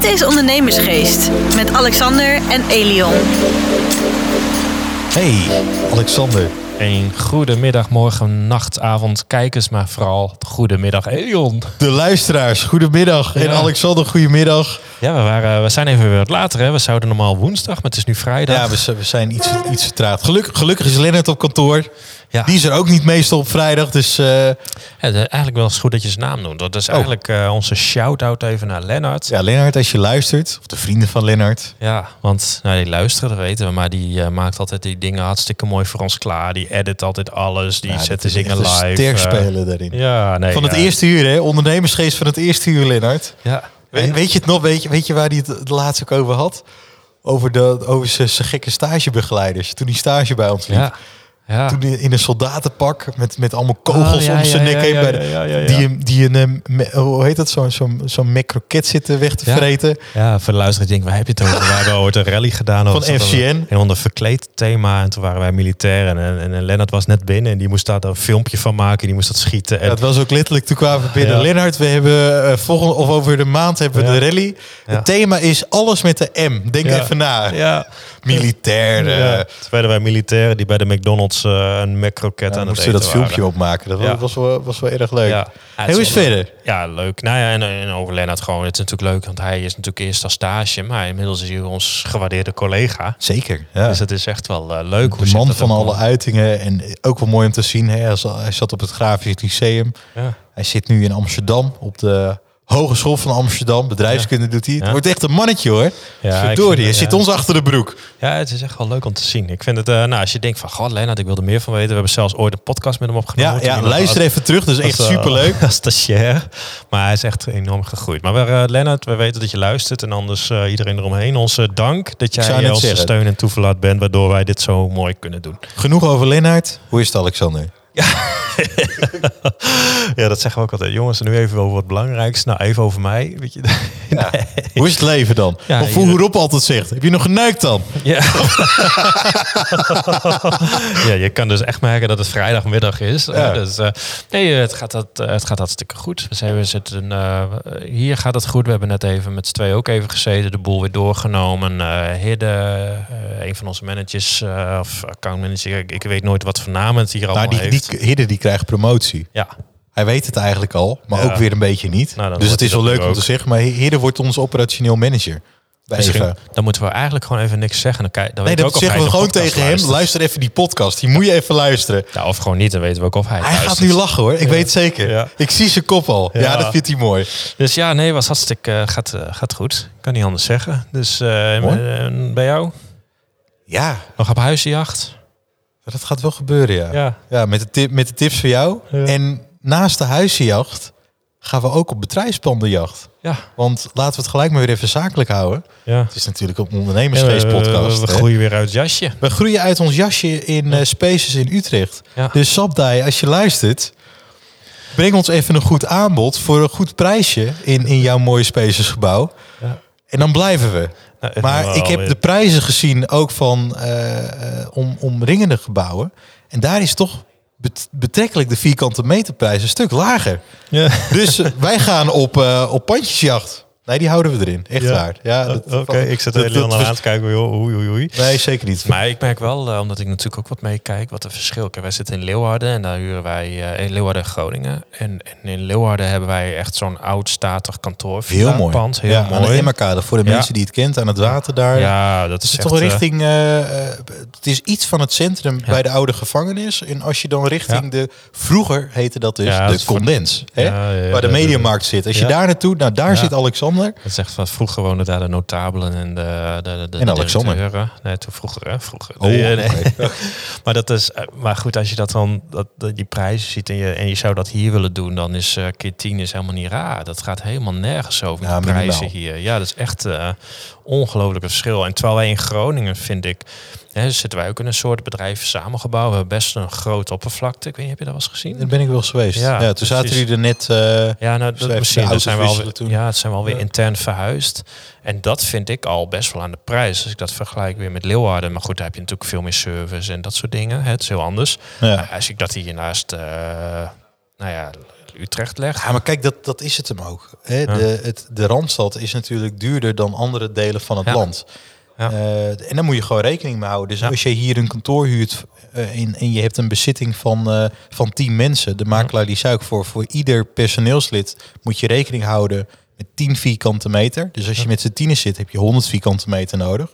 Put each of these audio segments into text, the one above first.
Dit is Ondernemersgeest met Alexander en Elion. Hey, Alexander. Een goede middag, morgen, nacht, avond, kijkers, maar vooral goedemiddag, Elion. De luisteraars, goedemiddag. En. Alexander, goedemiddag. Ja, we, waren, we zijn even weer wat later. Hè. We zouden normaal woensdag, maar het is nu vrijdag. Ja, we, we zijn iets, iets vertraagd. Geluk, gelukkig is Lennart op kantoor. Ja. Die is er ook niet meestal op vrijdag. Dus eh, Ja, eigenlijk wel eens goed dat je zijn naam noemt. Dat is eigenlijk eh, onze shout-out even naar Lennart. Ja. ja, Lennart, als je luistert, of de vrienden van Lennart. want nou, die luisteren, dat weten we. Maar die eh, maakt altijd die dingen hartstikke mooi voor ons klaar. Die edit altijd alles. Die Ja, zet de zingen live. Sterk eh, spelen daarin. ja, nee. van het ja. eerste uur, hè? Ondernemersgeest van het eerste uur, Lennart. Ja. We- weet je het nog? Weet je, weet je waar hij het laatst ook over had? Over, de, over zijn gekke stagebegeleiders. Toen hij stage bij ons liep. Ja. Ja. Toen in een soldatenpak met, met allemaal kogels Oh, ja, om zijn nek heen. bij de-. Die, die een, eh, me- hoe heet dat, zo'n zo'n zo'n zitten weg te vreten. Ja, voor de luisteraar denk ik, waar heb je het over? We hebben ooit een rally gedaan. Van FCN. Een onder verkleed thema. En toen waren wij militairen. En, en, en Lennart was net binnen. En die moest daar een filmpje van maken. Die moest dat schieten. En, Dat was ook letterlijk, toen kwamen we binnen. Lennart, we hebben eh, volgende, of over de maand hebben we de rally. Het thema is alles met de M. Denk even na. ja. Militair. ja. Toen werden wij militairen die bij de McDonald's eh, een macroket dan aan het eten dat filmpje opmaken. Dat Ja. was, wel, was wel erg leuk. Ja. Ja, Hey, hoe is verder? Ja, leuk. Nou ja, en, en over Lennart gewoon. Het is natuurlijk leuk, want hij is natuurlijk eerst als stage. Maar inmiddels is hij ons gewaardeerde collega. Zeker. Ja. Dus het is echt wel eh, leuk. de man van alle uitingen. En ook wel mooi om te zien. Hè? Hij zat- Hij zat op het Grafisch Lyceum. Ja. Hij zit nu in Amsterdam op de Hogeschool van Amsterdam. Bedrijfskunde doet hij. Het Ja. wordt echt een mannetje hoor. Ja, Verdorie, vind- hij zit ja. ons achter de broek. Ja, het is echt wel leuk om te zien. Ik vind het, eh, nou, als je denkt van, god, Lennart, ik wil er meer van weten. We hebben zelfs ooit een podcast met hem opgenomen. Ja, ja luister even terug. Dat is echt eh, superleuk. Als stagiair. Maar hij is echt enorm gegroeid. Maar eh, Lennart, we weten dat je luistert. En anders eh, iedereen eromheen. Onze dank dat jij eh, onze steun en toeverlaat bent. Waardoor wij dit zo mooi kunnen doen. Genoeg over Lennart. Hoe is het Alexander? Ja, dat zeggen we ook altijd. Jongens, nu even over wat belangrijks. Nou, even over mij. Weet je. Hoe is het leven dan? Ja, of hoe Rob altijd zegt. Heb je nog geneukt dan? Ja. ja, je kan dus echt merken dat het vrijdagmiddag is. Ja. Eh, dus, eh, nee, het gaat, dat, eh, het gaat hartstikke goed. We, zijn, we zitten, hier gaat het goed. We hebben net even met z'n twee ook even gezeten. De boel weer doorgenomen. Hidde, eh, een van onze managers of accountmanager. Ik, ik weet nooit wat voor naam het hier Nou, allemaal die, heeft. die Hidde die krijgt promotie. ja, Hij weet het eigenlijk al, maar Ja. ook weer een beetje niet. Nou, dus het is wel leuk om te zeggen. Maar Hidde wordt ons operationeel manager. Misschien, dan moeten we eigenlijk gewoon even niks zeggen. Dan, kijk, dan Nee, weten we dat ook zeggen we gewoon tegen hem. Luister even die podcast. Die moet je even luisteren. Ja, of gewoon niet, dan weten we ook of hij Hij gaat nu lachen hoor. Ik weet het zeker. Ja. Ik zie zijn kop al. Ja, dat vindt hij mooi. Dus ja, nee, was hartstikke, eh, gaat, eh, gaat goed. Kan niet anders zeggen. Dus eh, bij jou? Ja, Nog op huizenjacht? Dat gaat wel gebeuren, ja. Ja, Ja. met, de tip, met de tips voor jou. Ja. En naast de huizenjacht gaan we ook op bedrijfspandenjacht. Ja. Want laten we het gelijk maar weer even zakelijk houden. ja. Het is natuurlijk een ondernemersgeest-podcast. we, we hè. groeien weer uit het jasje. We groeien uit ons jasje in eh, Spaces in Utrecht. Ja. Dus Sabdai, als je luistert, breng ons even een goed aanbod voor een goed prijsje in, in jouw mooie Spaces gebouw. Ja. En dan blijven we. Nou, Maar ik heb de prijzen gezien ook van eh, eh, om, omringende gebouwen. En daar is toch bet- betrekkelijk de vierkante meterprijs een stuk lager. Ja. Dus eh, wij gaan op, op pandjesjacht. Nee, die houden we erin. Echt Ja. waar. Ja, Oké, dat- ik zit er heel naar aan te kijken. Oei, oei, oei. Nee, zeker niet. Maar ik merk wel, eh, omdat ik natuurlijk ook wat meekijk, wat een verschil. Kijk, wij zitten in Leeuwarden en daar huren wij eh, in Leeuwarden en Groningen. En, en in Leeuwarden hebben wij echt zo'n oud statig kantoor. Heel mooi. Pand, heel ja, mooi. Aan de Emmerkade, voor de Ja. mensen die het kent, aan het water daar. Ja, dat Het is is echt, toch richting. eh, het is iets van het centrum bij de oude gevangenis. En als je dan richting Ja. de. Vroeger heette dat dus de condens. Hè? Ja, ja, ja, waar de mediamarkt zit. Als je daar naartoe, nou daar Ja. zit Alexander. Dat is echt van vroeger woonden daar de notabelen en de, de, de, En de Alexander. directeuren. Nee, toen vroeger, hè? Vroeger. Oh, Nee, maar dat is, eh, maar goed, als je dat dan, dat, dat die prijzen ziet en je, en je zou dat hier willen doen, dan is eh keer 10 is helemaal niet raar. Dat gaat helemaal nergens over Ja, de prijzen minimaal. hier. Ja, dat is echt eh ongelooflijk verschil. En terwijl wij in Groningen, vind ik, hè, zitten wij ook in een soort bedrijf samengebouwd. We hebben best een grote oppervlakte. Ik weet niet, heb je dat wel eens gezien? Daar ben ik wel eens geweest. Ja, Ja, toen zaten jullie er net. eh, Ja, nou, Dus dat misschien. Dat zijn we alweer, toen. ja, het zijn we alweer Ja. intern verhuisd. En dat vind ik al best wel aan de prijs. Als ik dat vergelijk weer met Leeuwarden. Maar goed, daar heb je natuurlijk veel meer service en dat soort dingen. Het is heel anders. ja. Als ik dat hiernaast, eh nou ja, Utrecht legt. Ja, maar kijk, dat, dat is het hem ook. Hè? De, het, de Randstad is natuurlijk duurder dan andere delen van het land. Ja. Eh, en daar moet je gewoon rekening mee houden. Dus Ja. als je hier een kantoor huurt eh, en, en je hebt een bezitting van, eh van 10 mensen, de makelaar die zei ook voor, voor ieder personeelslid moet je rekening houden met 10 vierkante meter. Dus als je met z'n tienen zit, heb je 100 vierkante meter nodig.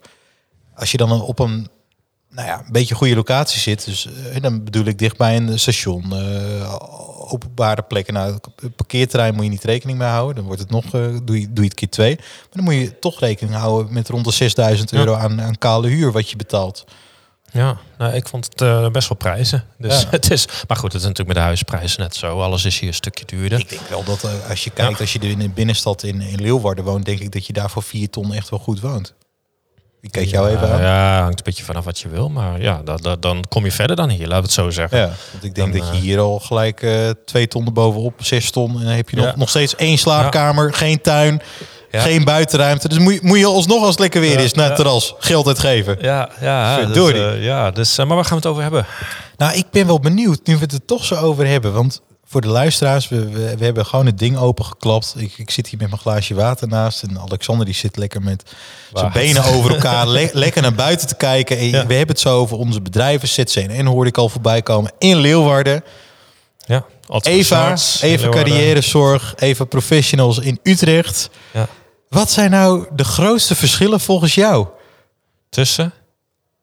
Als je dan op een nou ja, een beetje goede locatie zit, dus dan bedoel ik dichtbij een station, openbare plekken. Nou, het parkeerterrein moet je niet rekening mee houden. Dan wordt het nog, eh, doe, je, doe je het keer twee. Maar dan moet je toch rekening houden met rond de 6000 euro aan, aan kale huur wat je betaalt. Ja, nou, ik vond het eh, best wel prijzen. Dus Ja. het is, maar goed, het is natuurlijk met de huisprijzen net zo. Alles is hier een stukje duurder. Ik denk wel dat eh, als je kijkt, Ja. als je in de binnenstad in, in Leeuwarden woont, denk ik dat je daar voor 4 ton echt wel goed woont. Ik kijk jou even aan. Ja, ja, hangt een beetje vanaf wat je wil. Maar ja, dat, dat, dan kom je verder dan hier, laten we het zo zeggen. Ja, want ik denk Dan, dat je eh, hier al gelijk eh twee ton bovenop, zes ton. En dan heb je nog, Ja. nog steeds één slaapkamer, geen tuin, Ja. geen buitenruimte. Dus moet je, moet je alsnog als het lekker weer Ja, is naar het ja. terras geld uitgeven. Ja, ja, dus, Verdorie. eh, ja dus, maar waar gaan we het over hebben? Nou, ik ben wel benieuwd nu we het er toch zo over hebben. Want voor de luisteraars, we, we, we hebben gewoon het ding opengeklapt. Ik, ik zit hier met mijn glaasje water naast. En Alexander die zit lekker met zijn benen over elkaar. le- lekker naar buiten te kijken. En Ja. We hebben het zo over onze bedrijven. ZCNN hoorde ik al voorbij komen. In Leeuwarden. Ja, Eva, Leeuwarden. carrièrezorg. Even professionals in Utrecht. Ja. Wat zijn nou de grootste verschillen volgens jou? Tussen?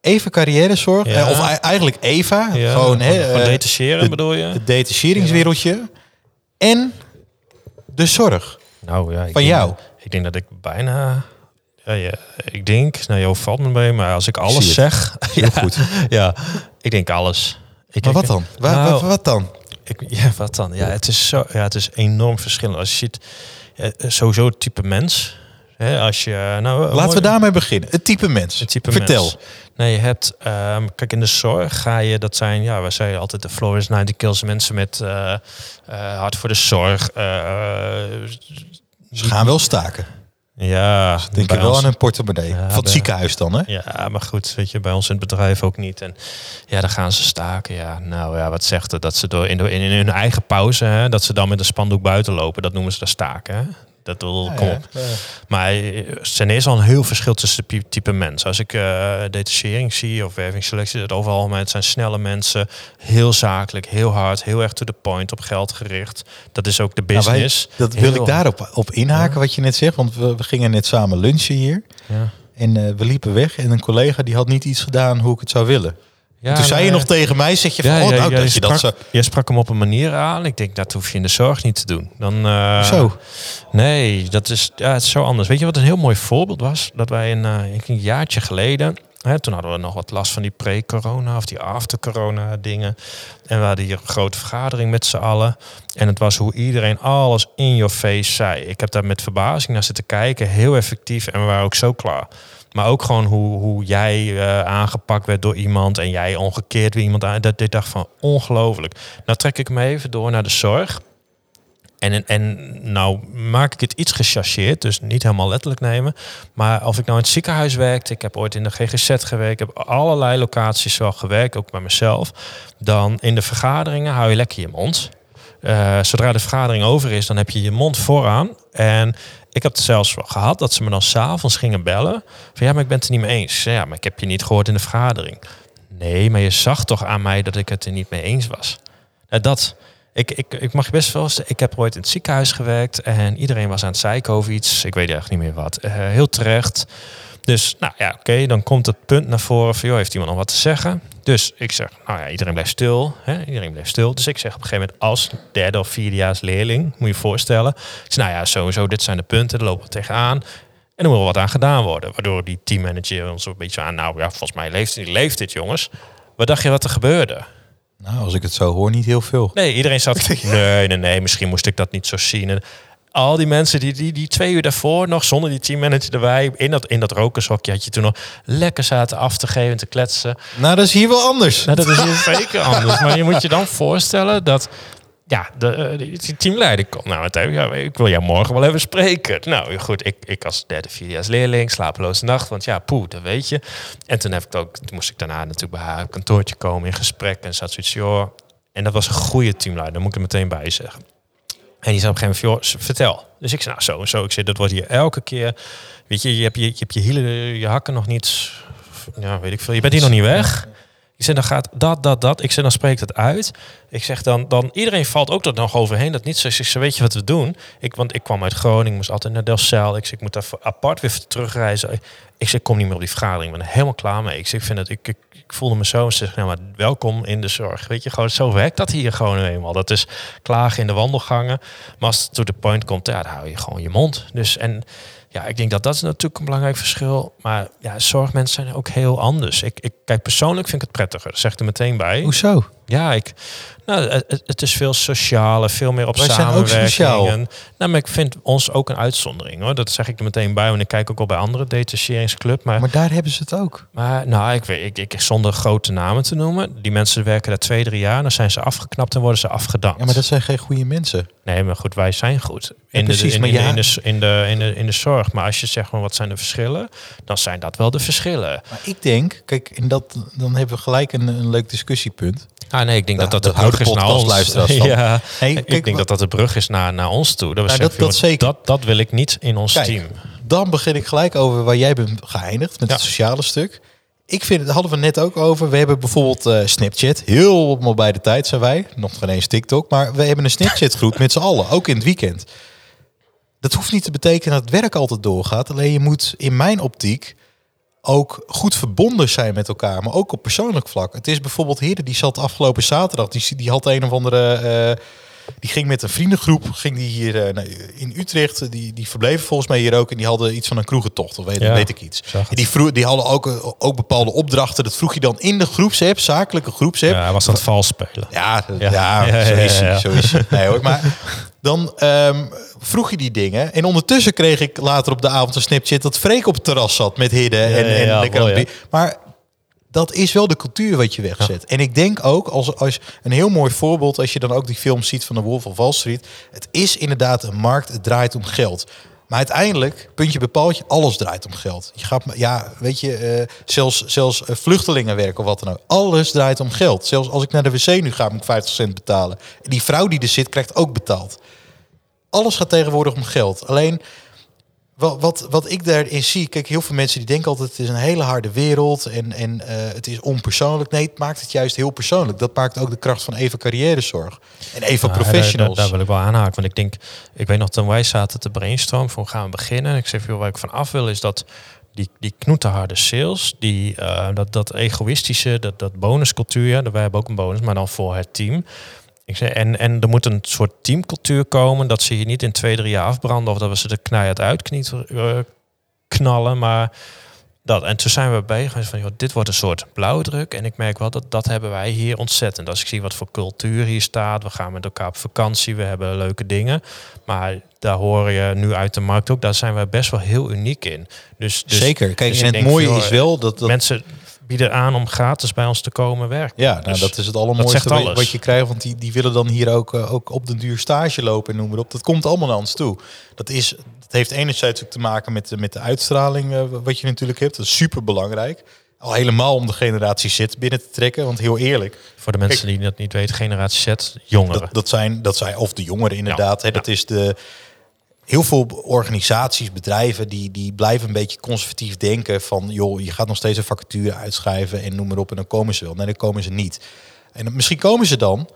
Even carrièrezorg. Ja. eh, Of ei- eigenlijk Eva. Ja, gewoon hè, gewoon eh, detacheren de- bedoel je? het detacheringswereldje en de zorg Nou ja, van denk- jou. Ik denk dat ik bijna... Ja, ja, ik denk, nou jou valt me mee, maar als ik alles zeg... Heel ja, goed. Ja, ik denk alles. Ik Maar denk- wat dan? Wa- Nou, wat, wat dan? Ik, ja, wat dan? Ja, het is, zo, ja, het is enorm verschillend. Als je ziet, eh, sowieso het type mens. Hè, als je, nou, Laten we daarmee beginnen. Het type mens. het type Vertel. mens. Nee, je hebt, ehm, kijk, in de zorg ga je, dat zijn, ja, we zeggen altijd de Flores Nightingales, mensen met eh, hart voor de zorg. eh, Ze gaan wel staken. ja, Denk je wel ons- aan een portemonnee. Ja, van het bij- ziekenhuis dan, hè? Ja, maar goed, weet je, bij ons in het bedrijf ook niet. En ja, dan gaan ze staken. Ja, nou ja, wat zegt het? Dat ze door in, in, in hun eigen pauze, hè, dat ze dan met een spandoek buiten lopen, dat noemen ze de staken. Hè? Dat wil, kom op. Ja, ja. Maar er is al een heel verschil tussen type mensen. Als ik eh detachering zie of wervingsselectie, het overal het zijn snelle mensen, heel zakelijk, heel hard, heel erg to the point, op geld gericht. Dat is ook de Nou, wij- business. dat wil ik daarop op inhaken wat je net zegt. Want we, we gingen net samen lunchen hier. Ja. En eh, we liepen weg. En een collega die had niet iets gedaan hoe ik het zou willen. Toen zei je nou, nog tegen mij, zeg je van, Ja, oh, nou, ja, dat je je dat sprak, zo... je sprak hem op een manier aan. Ik denk, dat hoef je in de zorg niet te doen. Dan, eh, Zo. Nee, dat is, ja, het is zo anders. Weet je wat een heel mooi voorbeeld was? Dat wij een, eh, een jaartje geleden... Hè, toen hadden we nog wat last van die pre-corona of die after-corona dingen. En we hadden hier een grote vergadering met z'n allen. En het was hoe iedereen alles in your face zei. Ik heb daar met verbazing naar zitten kijken. Heel effectief en we waren ook zo klaar. Maar ook gewoon hoe, hoe jij eh, aangepakt werd door iemand en jij omgekeerd weer iemand aan. Dat ik dacht van ongelooflijk. Nou trek ik me even door naar de zorg. En, en nou maak ik het iets gechargeerd, dus niet helemaal letterlijk nemen. Maar of ik nou in het ziekenhuis werkte, ik heb ooit in de GGZ gewerkt, ik heb allerlei locaties wel gewerkt, ook bij mezelf. Dan in de vergaderingen hou je lekker je mond. Eh, zodra de vergadering over is, dan heb je je mond vooraan. En ik heb het zelfs gehad dat ze me dan s'avonds gingen bellen. Van ja, maar ik ben het er niet mee eens. Ja, maar ik heb je niet gehoord in de vergadering. Nee, maar je zag toch aan mij dat ik het er niet mee eens was. Nou, dat, ik, ik, ik mag je best wel. Ik heb ooit in het ziekenhuis gewerkt en iedereen was aan het zeiken over iets. Ik weet echt niet meer wat. Eh, heel terecht. Dus nou ja, oké, dan komt het punt naar voren van, joh, heeft iemand nog wat te zeggen? Dus ik zeg, nou ja, iedereen blijft stil. Hè? Iedereen blijft stil. Dus ik zeg op een gegeven moment als derde of vierdejaars leerling, moet je je voorstellen. Ik zeg, nou ja, sowieso, dit zijn de punten, daar lopen we tegenaan. En er moet wel wat aan gedaan worden. Waardoor die teammanager ons een beetje aan, nou ja, volgens mij leeft, leeft dit, jongens. Wat dacht je wat er gebeurde? Nou, als ik het zo hoor, niet heel veel. Nee, iedereen zat. Nee, nee, nee, misschien moest ik dat niet zo zien. Al die mensen die, die, die twee uur daarvoor nog zonder die teammanager erbij, in dat, in dat rokershokje had je toen nog lekker zaten af te geven en te kletsen. Nou, dat is hier wel anders. Nou, dat is hier zeker anders. Maar je moet je dan voorstellen dat. Ja, de, eh, teamleider komt. Nou, het, ja, ik wil jou morgen wel even spreken. Nou, goed, ik, ik als derde, vierdejaars leerling, slapeloze nacht. Want ja, poeh, dat weet je. En toen, heb ik ook, toen moest ik daarna natuurlijk bij haar kantoortje komen in gesprek. En zat zoiets, joh. En dat was een goede teamleider, daar moet ik er meteen bij zeggen. En die zei op een gegeven moment, vertel. Dus ik zei, nou zo en zo. Ik zei, dat wordt hier elke keer. Weet je, je hebt je, je, hebt je hielen, je hakken nog niet. Ja, weet ik veel. Je bent hier nog niet weg. Ik zeg, dan gaat dat, dat, dat. Ik zeg, dan spreekt het uit. Ik zeg, dan, dan iedereen valt ook er nog overheen. Dat niet zo. Zeg, weet je wat we doen? Ik, want ik kwam uit Groningen, moest altijd naar Delcel. Ik zeg, ik moet daar apart weer terugreizen. Ik zeg, kom niet meer op die vergadering. Ik ben er helemaal klaar mee. Ik zeg, ik vind het, ik, ik, voelde me zo. Zeg, nou, maar welkom in de zorg. Weet je, gewoon zo werkt dat hier gewoon eenmaal. Dat is klagen in de wandelgangen. Maar als het to the point komt, ja, dan hou je gewoon je mond. Dus en ja, ik denk dat dat is natuurlijk een belangrijk verschil. Maar ja, zorgmensen zijn ook heel anders. Ik, ik kijk persoonlijk vind ik het prettiger. Zeg er meteen bij. Hoezo? Ja, ik, nou, het, het is veel socialer, veel meer op Wij zijn ook samenwerking. nou, maar ik vind ons ook een uitzondering hoor. Dat zeg ik er meteen bij, want ik kijk ook al bij andere detacheringsclub. Maar, Maar daar hebben ze het ook. maar nou, ik weet, ik, ik, zonder grote namen te noemen. Die mensen werken daar twee, drie jaar, dan zijn ze afgeknapt en worden ze afgedankt. Ja, maar dat zijn geen goede mensen. Nee, maar goed, wij zijn goed. In, Ja, precies, de, in, maar in, de- ja- in, de, in, de, in, de, in de zorg. Maar als je zegt, van wat zijn de verschillen? Dan zijn dat wel de verschillen. Maar ik denk, kijk, en dat, dan hebben we gelijk een, een leuk discussiepunt. Ah nee, ik denk dat dat de brug is naar ons. ja, Hey, ik kijk, denk dat dat de brug is naar, naar ons toe. Dat, we Nou, zeggen, dat- dat joh, zeker. Dat, dat wil ik niet in ons Kijk, team. Dan begin ik gelijk over waar jij bent geëindigd met Ja. het sociale stuk. Ik vind, daar hadden we net ook over. We hebben bijvoorbeeld eh, Snapchat. Heel bij de tijd zijn wij. Nog geen eens TikTok. Maar we hebben een Snapchat groep met z'n allen. Ook in het weekend. Dat hoeft niet te betekenen dat het werk altijd doorgaat. Alleen je moet in mijn optiek ook goed verbonden zijn met elkaar. Maar ook op persoonlijk vlak. Het is bijvoorbeeld Heren, die zat afgelopen zaterdag. Die, die had een of andere... eh, die ging met een vriendengroep, ging die hier eh, in Utrecht. Die, die verbleven volgens mij hier ook. En die hadden iets van een kroegentocht, of weet, Ja, weet ik iets. die, vroeg, die hadden ook, eh, ook bepaalde opdrachten. Dat vroeg je dan in de groepsapp, zakelijke groepsapp. Ja, hij was aan het vals spelen. Ja, Ja. ja. Ja, zo ja, is ja, hij. ja. Zo is hij. Nee hoor, maar dan ehm, vroeg je die dingen. En ondertussen kreeg ik later op de avond een Snapchat dat Freek op het terras zat met Hidden. Ja, en, en ja, lekker mooi. Maar dat is wel de cultuur wat je wegzet. En ik denk ook, als, als een heel mooi voorbeeld, als je dan ook die film ziet van de Wolf of Wall Street. Het is inderdaad een markt, het draait om geld. Maar uiteindelijk, puntje bepaaldje, alles draait om geld. Je gaat, ja, weet je, eh, zelfs, zelfs eh, vluchtelingenwerk of wat dan ook. Alles draait om geld. Zelfs als ik naar de wc nu ga, moet ik 50 cent betalen. En die vrouw die er zit, krijgt ook betaald. Alles gaat tegenwoordig om geld. Alleen, wat, wat, wat ik daarin zie, kijk, heel veel mensen die denken altijd het is een hele harde wereld en, en eh, het is onpersoonlijk. Nee, het maakt het juist heel persoonlijk. Dat maakt ook de kracht van Eva Carrièrezorg en Eva Ja, Professionals. Daar, wil ik wel aanhaken. Want ik denk, ik weet nog toen wij zaten te brainstormen, voor gaan we beginnen. Ik zeg, joh, waar ik van af wil is dat die, die knoetenharde sales, die, eh, dat, dat egoïstische, dat, dat bonuscultuur, ja, wij hebben ook een bonus, maar dan voor het team. Ik zei, en, en er moet een soort teamcultuur komen, dat ze je niet in twee, drie jaar afbranden of dat we ze de knijheid uitkniet eh, knallen, maar dat. En toen zijn we bezig van, joh, dit wordt een soort blauwdruk. En ik merk wel dat dat hebben wij hier ontzettend. Als ik zie wat voor cultuur hier staat, we gaan met elkaar op vakantie, we hebben leuke dingen. Maar daar hoor je nu uit de markt ook, daar zijn wij best wel heel uniek in. Dus, dus Zeker. Kijk, dus en het mooie is wel dat... dat mensen bieden aan om gratis bij ons te komen werken. ja, nou, Dus dat is het dat allermooiste zegt wat- alles. wat je krijgt. Want die, die willen dan hier ook, eh, ook op de duur stage lopen en noem maar op. Dat komt allemaal naar ons toe. Dat, is, dat heeft enerzijds ook te maken met, de- met de uitstraling eh, wat je natuurlijk hebt. Dat is super belangrijk. Al helemaal om de generatie Z binnen te trekken. Want heel eerlijk, Voor de mensen die dat niet weten, generatie Z, jongeren. Dat, dat, zijn, dat zijn, of de jongeren inderdaad. Ja, hè, dat is de, heel veel organisaties, bedrijven, die, die blijven een beetje conservatief denken van, joh, je gaat nog steeds een vacature uitschrijven en noem maar op en dan komen ze wel. Nee, dan komen ze niet. En misschien komen ze dan,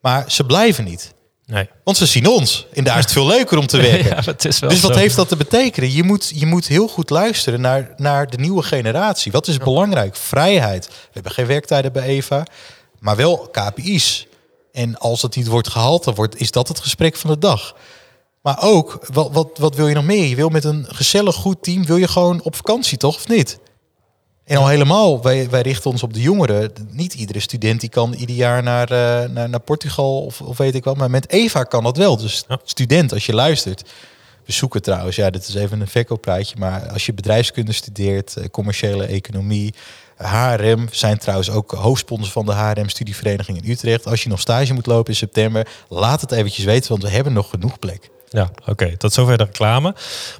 maar ze blijven niet. nee. Want ze zien ons. En daar is het veel leuker om te werken. Ja, dat is wel Dus wat zo. heeft dat te betekenen? Je moet, je moet heel goed luisteren naar, naar de nieuwe generatie. Wat is belangrijk? Vrijheid. We hebben geen werktijden bij Eva, maar wel KPI's. En als dat niet wordt gehaald, dan wordt, is dat het gesprek van de dag. Maar ook, wat, wat, wat wil je nog meer? Je wil met een gezellig goed team, wil je gewoon op vakantie, toch? Of niet? En al helemaal, wij, wij richten ons op de jongeren. Niet iedere student die kan ieder jaar naar, eh, naar, naar Portugal of, of weet ik wat. Maar met Eva kan dat wel. Dus Ja. student, als je luistert. We zoeken trouwens, ja, dit is even een verkooppraatje. Maar als je bedrijfskunde studeert, eh, commerciële economie, HRM, we zijn trouwens ook hoofdsponsor van de HRM Studievereniging in Utrecht. Als je nog stage moet lopen in september, laat het eventjes weten, want we hebben nog genoeg plek. Ja, oké. Tot zover de reclame.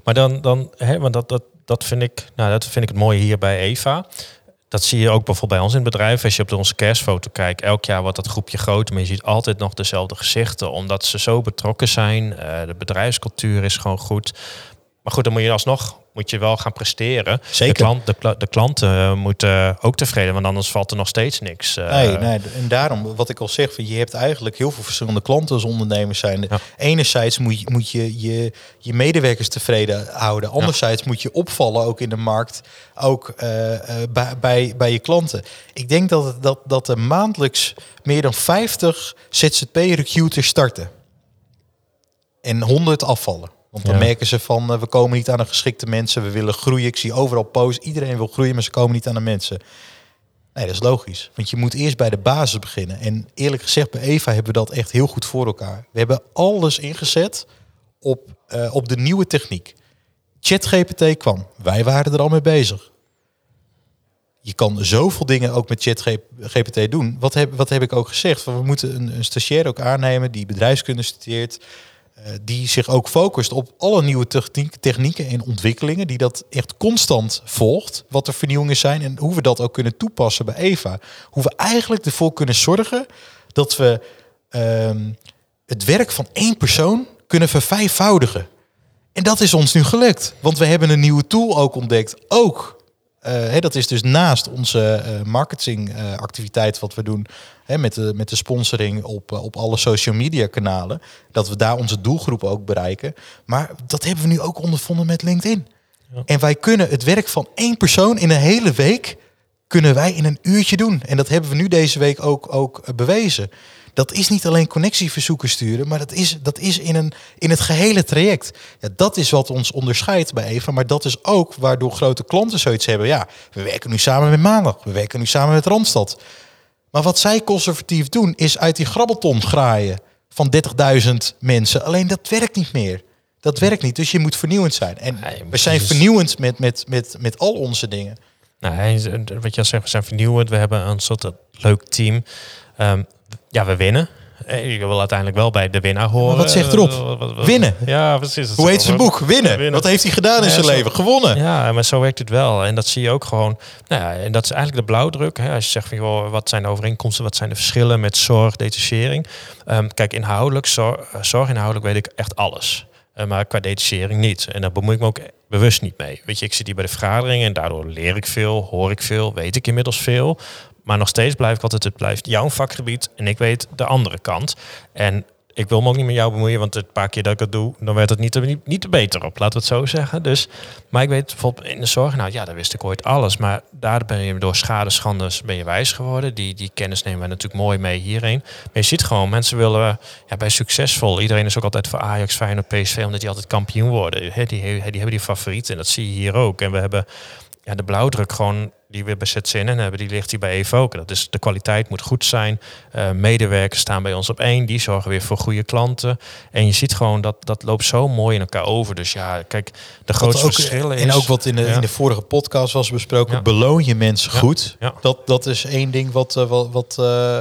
Maar dan, dan hè, want dat, dat, dat, vind ik, nou, dat vind ik het mooie hier bij Eva. Dat zie je ook bijvoorbeeld bij ons in het bedrijf. Als je op onze kerstfoto kijkt, elk jaar wordt dat groepje groter. Maar je ziet altijd nog dezelfde gezichten. Omdat ze zo betrokken zijn. Eh, de bedrijfscultuur is gewoon goed. Maar goed, dan moet je alsnog moet je wel gaan presteren. Zeker. De, klant, de, kla- de klanten moeten ook tevreden, want anders valt er nog steeds niks. eh. Nee, nee, en daarom, wat ik al zeg, je hebt eigenlijk heel veel verschillende klanten als ondernemer zijn. Ja. Enerzijds moet je, moet je, je je medewerkers tevreden houden. Anderzijds moet je opvallen ook in de markt, ook eh, eh, bij, bij, bij je klanten. Ik denk dat, dat, dat er maandelijks meer dan 50 ZZP-recruiters starten. En 100 afvallen. Want dan Ja. merken ze van, eh, we komen niet aan de geschikte mensen, we willen groeien. Ik zie overal posts, iedereen wil groeien, maar ze komen niet aan de mensen. Nee, dat is logisch. Want je moet eerst bij de basis beginnen. En eerlijk gezegd, bij Eva hebben we dat echt heel goed voor elkaar. We hebben alles ingezet op, eh, op de nieuwe techniek. ChatGPT kwam. Wij waren er al mee bezig. Je kan zoveel dingen ook met ChatGPT doen. Wat heb, wat heb ik ook gezegd? Van we moeten een, een stagiair ook aannemen die bedrijfskunde studeert. Eh, die zich ook focust op alle nieuwe techniek, technieken en ontwikkelingen. Die dat echt constant volgt. Wat de vernieuwingen zijn en hoe we dat ook kunnen toepassen bij Eva. Hoe we eigenlijk ervoor kunnen zorgen dat we ehm, het werk van één persoon kunnen vervijfvoudigen. En dat is ons nu gelukt. Want we hebben een nieuwe tool ook ontdekt. Ook. Eh, hè, dat is dus naast onze eh, marketingactiviteit wat we doen. Hè, met, de, met de sponsoring op, eh, op alle social media kanalen. Dat we daar onze doelgroep ook bereiken. Maar dat hebben we nu ook ondervonden met LinkedIn. Ja. En wij kunnen het werk van één persoon in een hele week kunnen wij in een uurtje doen. En dat hebben we nu deze week ook, ook eh, bewezen. Dat is niet alleen connectieverzoeken sturen, maar dat is, dat is in, een, in het gehele traject. Ja, dat is wat ons onderscheidt bij Eva. Maar dat is ook waardoor grote klanten zoiets hebben. Ja, we werken nu samen met Maandag. We werken nu samen met Randstad. Maar wat zij conservatief doen, is uit die grabbelton graaien van 30.000 mensen. Alleen dat werkt niet meer. Dat werkt niet. Dus je moet vernieuwend zijn. En Nee, we zijn vernieuwend met, met, met, met al onze dingen. Nou, wat je al zegt, we zijn vernieuwend. We hebben een soort leuk team. Ehm, ja, we winnen. Eh, Je wil uiteindelijk wel bij de winnaar horen. wat zegt erop? Eh, wat- wat- Winnen. Ja, precies. Hoe heet zijn boek? Winnen. Winnen. Wat heeft hij gedaan in Ja, zijn zo- leven? Gewonnen. Ja, maar zo werkt het wel. En dat zie je ook gewoon. Nou ja, en dat is eigenlijk de blauwdruk. Hè. Als je zegt van joh, wat zijn de overeenkomsten, wat zijn de verschillen met zorg, detachering. Ehm, kijk, inhoudelijk, zorg, zorginhoudelijk weet ik echt alles. Eh, maar qua detachering niet. En daar bemoei ik me ook bewust niet mee. Weet je, ik zit hier bij de vergaderingen en daardoor leer ik veel, hoor ik veel, weet ik inmiddels veel. Maar nog steeds blijf ik altijd, het blijft jouw vakgebied en ik weet de andere kant. En ik wil me ook niet met jou bemoeien, want het paar keer dat ik het doe, dan werd het niet, niet, niet beter op, laten we het zo zeggen. Dus, maar ik weet bijvoorbeeld in de zorg, nou ja, daar wist ik ooit alles. Maar daar ben je door schade, schandes ben je wijs geworden. Die, die kennis nemen wij natuurlijk mooi mee hierheen. Maar je ziet gewoon, mensen willen ja, bij succesvol. Iedereen is ook altijd voor Ajax, Feyenoord, PSV, omdat die altijd kampioen worden. He, die, die hebben die favorieten en dat zie je hier ook. En we hebben ja, de blauwdruk gewoon die we bij ZCN hebben, die ligt hier bij Eve ook. Dat is de kwaliteit moet goed zijn. Eh, medewerkers staan bij ons op één. Die zorgen weer voor goede klanten. En je ziet gewoon dat dat loopt zo mooi in elkaar over. Dus ja, kijk, de grootste ook- verschillen is... En ook wat in de, Ja. in de vorige podcast was besproken. Ja. Beloon je mensen goed. Ja. Dat, dat is één ding wat... eh, wat, wat eh,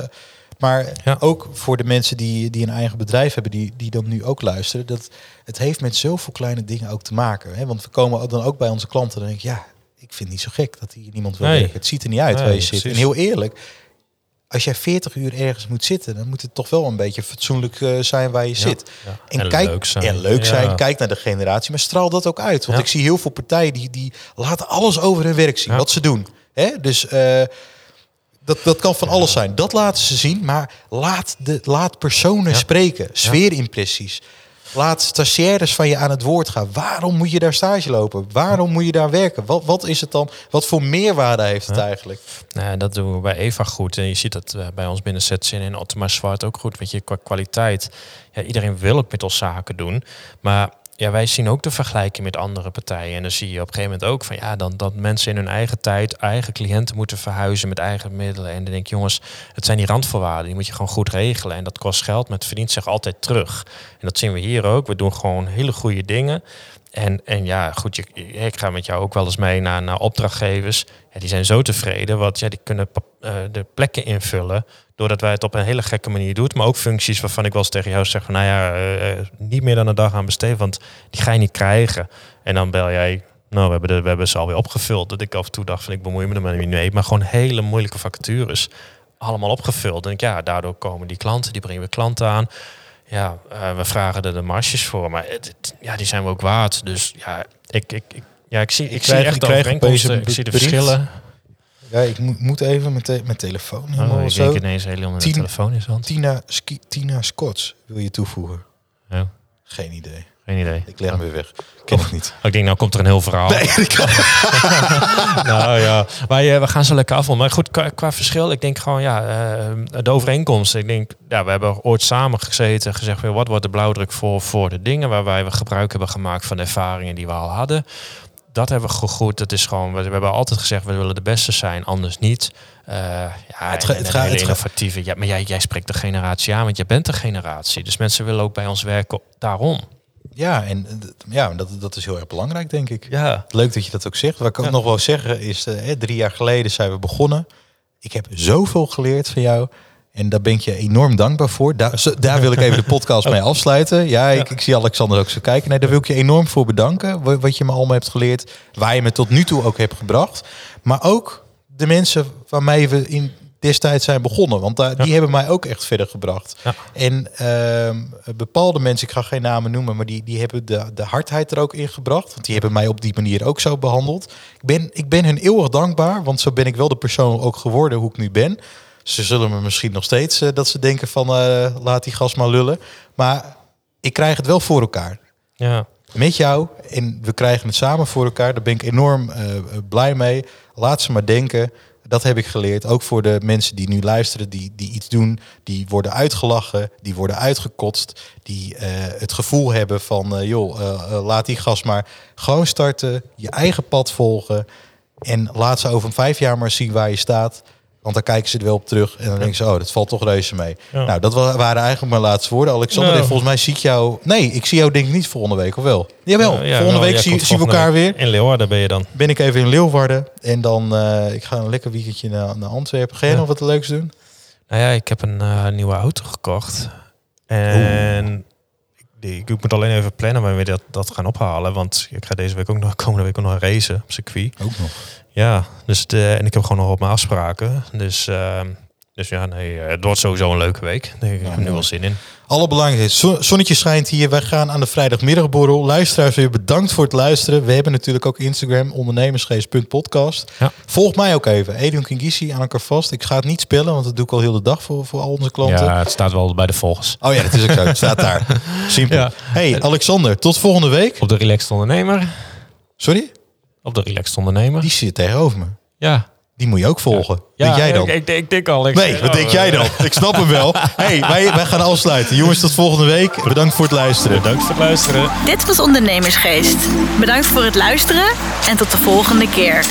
maar Ja. ook voor de mensen die, die een eigen bedrijf hebben, die, die dan nu ook luisteren. Dat het heeft met zoveel kleine dingen ook te maken. Hè? Want we komen dan ook bij onze klanten en dan denk ik, ja, ik vind het niet zo gek dat hier niemand wil Nee. werken. Het ziet er niet uit Nee, waar je zit. En heel eerlijk, als jij 40 uur ergens moet zitten, dan moet het toch wel een beetje fatsoenlijk eh, zijn waar je zit. Ja. En, En kijk, leuk zijn. En leuk Ja. zijn. Kijk naar de generatie, maar straal dat ook uit. Want ik zie heel veel partijen die, die laten alles over hun werk zien. Wat ze doen. Hè? Dus eh, dat, dat kan van alles zijn. Dat laten ze zien, maar laat, de, laat personen spreken. Sfeerimpressies. Laat stagiaires van je aan het woord gaan. Waarom moet je daar stage lopen? Waarom moet je daar werken? Wat, wat is het dan? Wat voor meerwaarde heeft het Ja. eigenlijk? Nou, dat doen we bij Eva goed. En je ziet dat eh, bij ons binnen ZCN en Ottomar Zwart ook goed. Weet je, qua kwaliteit. Ja, iedereen wil ook met ons zaken doen. Maar ja, wij zien ook de vergelijking met andere partijen. En dan zie je op een gegeven moment ook van ja, dan, dat mensen in hun eigen tijd eigen cliënten moeten verhuizen met eigen middelen. En dan denk ik, jongens, het zijn die randvoorwaarden. Die moet je gewoon goed regelen. En dat kost geld, maar het verdient zich altijd terug. En dat zien we hier ook. We doen gewoon hele goede dingen. En, en ja, goed, ik ga met jou ook wel eens mee naar, naar opdrachtgevers. Ja, die zijn zo tevreden, want ja, die kunnen eh, de plekken invullen. Doordat wij het op een hele gekke manier doen. Maar ook functies waarvan ik wel eens tegen jou zeg van, nou ja, eh, eh, niet meer dan een dag aan besteden, want die ga je niet krijgen. En dan bel jij Nou, we hebben, de, we hebben ze alweer opgevuld. Dat ik af en toe dacht van ik bemoei me er maar niet mee. Maar gewoon hele moeilijke vacatures. Allemaal opgevuld. En ja, daardoor komen die klanten, die brengen we klanten aan. Ja, eh, we vragen er de marges voor. Maar het, het- ja, die zijn we ook waard. Dus ja, ik, ik, ik, ja, ik zie, ik, Ik zie echt ik de overeenkomsten. Ik zie de verschillen. Ja, ik moet, moet even mijn, te- mijn telefoon Oh, ik zo. denk ineens helemaal met telefoon in zijn hand. Tina, Tina Scots wil je toevoegen. Ja, Geen idee. Geen idee. Ik leg hem weer weg. Ken ik niet. Oh, ik denk, nou komt er een heel verhaal. Nee, nou ja, wij, eh, we gaan zo lekker af. Maar goed, qua, qua verschil, ik denk gewoon, ja, eh, de overeenkomst. Ik denk, ja, we hebben ooit samen gezeten, gezegd, weer, wat wordt de blauwdruk voor, voor de dingen waarbij we gebruik hebben gemaakt van de ervaringen die we al hadden. Dat hebben we gegroeid. Dat is gewoon, we, we hebben altijd gezegd, we willen de beste zijn, anders niet. Eh, ja, Het ga- het het innovatieve. Ja, maar jij, jij spreekt de generatie aan, want jij bent de generatie. Dus mensen willen ook bij ons werken daarom. Ja, en eh, ja, dat, dat is heel erg belangrijk, denk ik. Ja. Leuk dat je dat ook zegt. Wat ik ook Ja. nog wel zeggen is, eh, drie jaar geleden zijn we begonnen. Ik heb zoveel geleerd van jou. En daar ben ik je enorm dankbaar voor. Daar, daar wil ik even de podcast mee afsluiten. Ja, ik, ik zie Alexander ook zo kijken. Nee, daar wil ik je enorm voor bedanken. wa- Wat je me allemaal hebt geleerd. Waar je me tot nu toe ook hebt gebracht. Maar ook de mensen waarmee we in destijds zijn begonnen. Want daar, die hebben mij ook echt verder gebracht. Ja. En ehm, bepaalde mensen, ik ga geen namen noemen, maar die, die hebben de, de hardheid er ook in gebracht. Want die hebben mij op die manier ook zo behandeld. Ik ben, ik ben hun eeuwig dankbaar, want zo ben ik wel de persoon ook geworden hoe ik nu ben. Ze zullen me misschien nog steeds eh, dat ze denken van eh, laat die gas maar lullen. Maar ik krijg het wel voor elkaar. Ja. Met jou en we krijgen het samen voor elkaar. Daar ben ik enorm eh, blij mee. Laat ze maar denken. Dat heb ik geleerd. Ook voor de mensen die nu luisteren, die, die iets doen, die worden uitgelachen, die worden uitgekotst, die eh, het gevoel hebben van, eh, joh, eh, laat die gas maar gewoon starten, je eigen pad volgen en laat ze over vijf jaar maar zien waar je staat. Want dan kijken ze er wel op terug en dan denken ze, oh, dat valt toch reuze mee. Ja. Nou, dat wa- waren eigenlijk mijn laatste woorden. Alexander, en volgens mij zie ik jou... Nee, ik zie jou denk ik niet volgende week, of wel? Jawel, Ja, ja, volgende wel, week jij zie- zien we elkaar week. weer. In Leeuwarden ben je dan. Ben ik even in Leeuwarden en dan uh, ik ga een lekker weekendje naar, naar Antwerpen. Ga jij nog wat leuks doen? Nou ja, ik heb een eh, nieuwe auto gekocht. En die- ik moet alleen even plannen wanneer we dat, dat gaan ophalen. Want ik ga deze week ook nog, komende week ook nog racen op circuit. Ook nog. Ja, dus de, en ik heb gewoon nog op mijn afspraken. Dus, ehm, dus ja, nee, eh, het wordt sowieso een leuke week. Ik heb er nu wel zin in. Allerbelangrijkste, zo- zonnetje schijnt hier. Wij gaan aan de vrijdagmiddagborrel. Luisteraars, weer bedankt voor het luisteren. We hebben natuurlijk ook Instagram, ondernemersgeest.podcast. Ja. Volg mij ook even. Edwin Kingisi aan elkaar vast. Ik ga het niet spellen, want dat doe ik al heel de dag voor, voor al onze klanten. Ja, het staat wel bij de volgers. Oh ja, dat is ook zo. Het staat daar. Simpel. Ja. Hey, Alexander, tot volgende week. Op de Relaxed Ondernemer. Sorry? Op de Relaxed Ondernemer. Die zit tegenover me. Ja. Die moet je ook volgen. ja Weet jij dan? Ik, ik, ik denk al. Ik Nee, wat oh, denk jij dan? Ik snap hem wel. Hey, wij, wij gaan afsluiten. Jongens, tot volgende week. Bedankt voor het luisteren. Bedankt voor het luisteren. Dit was Ondernemersgeest. Bedankt voor het luisteren en tot de volgende keer.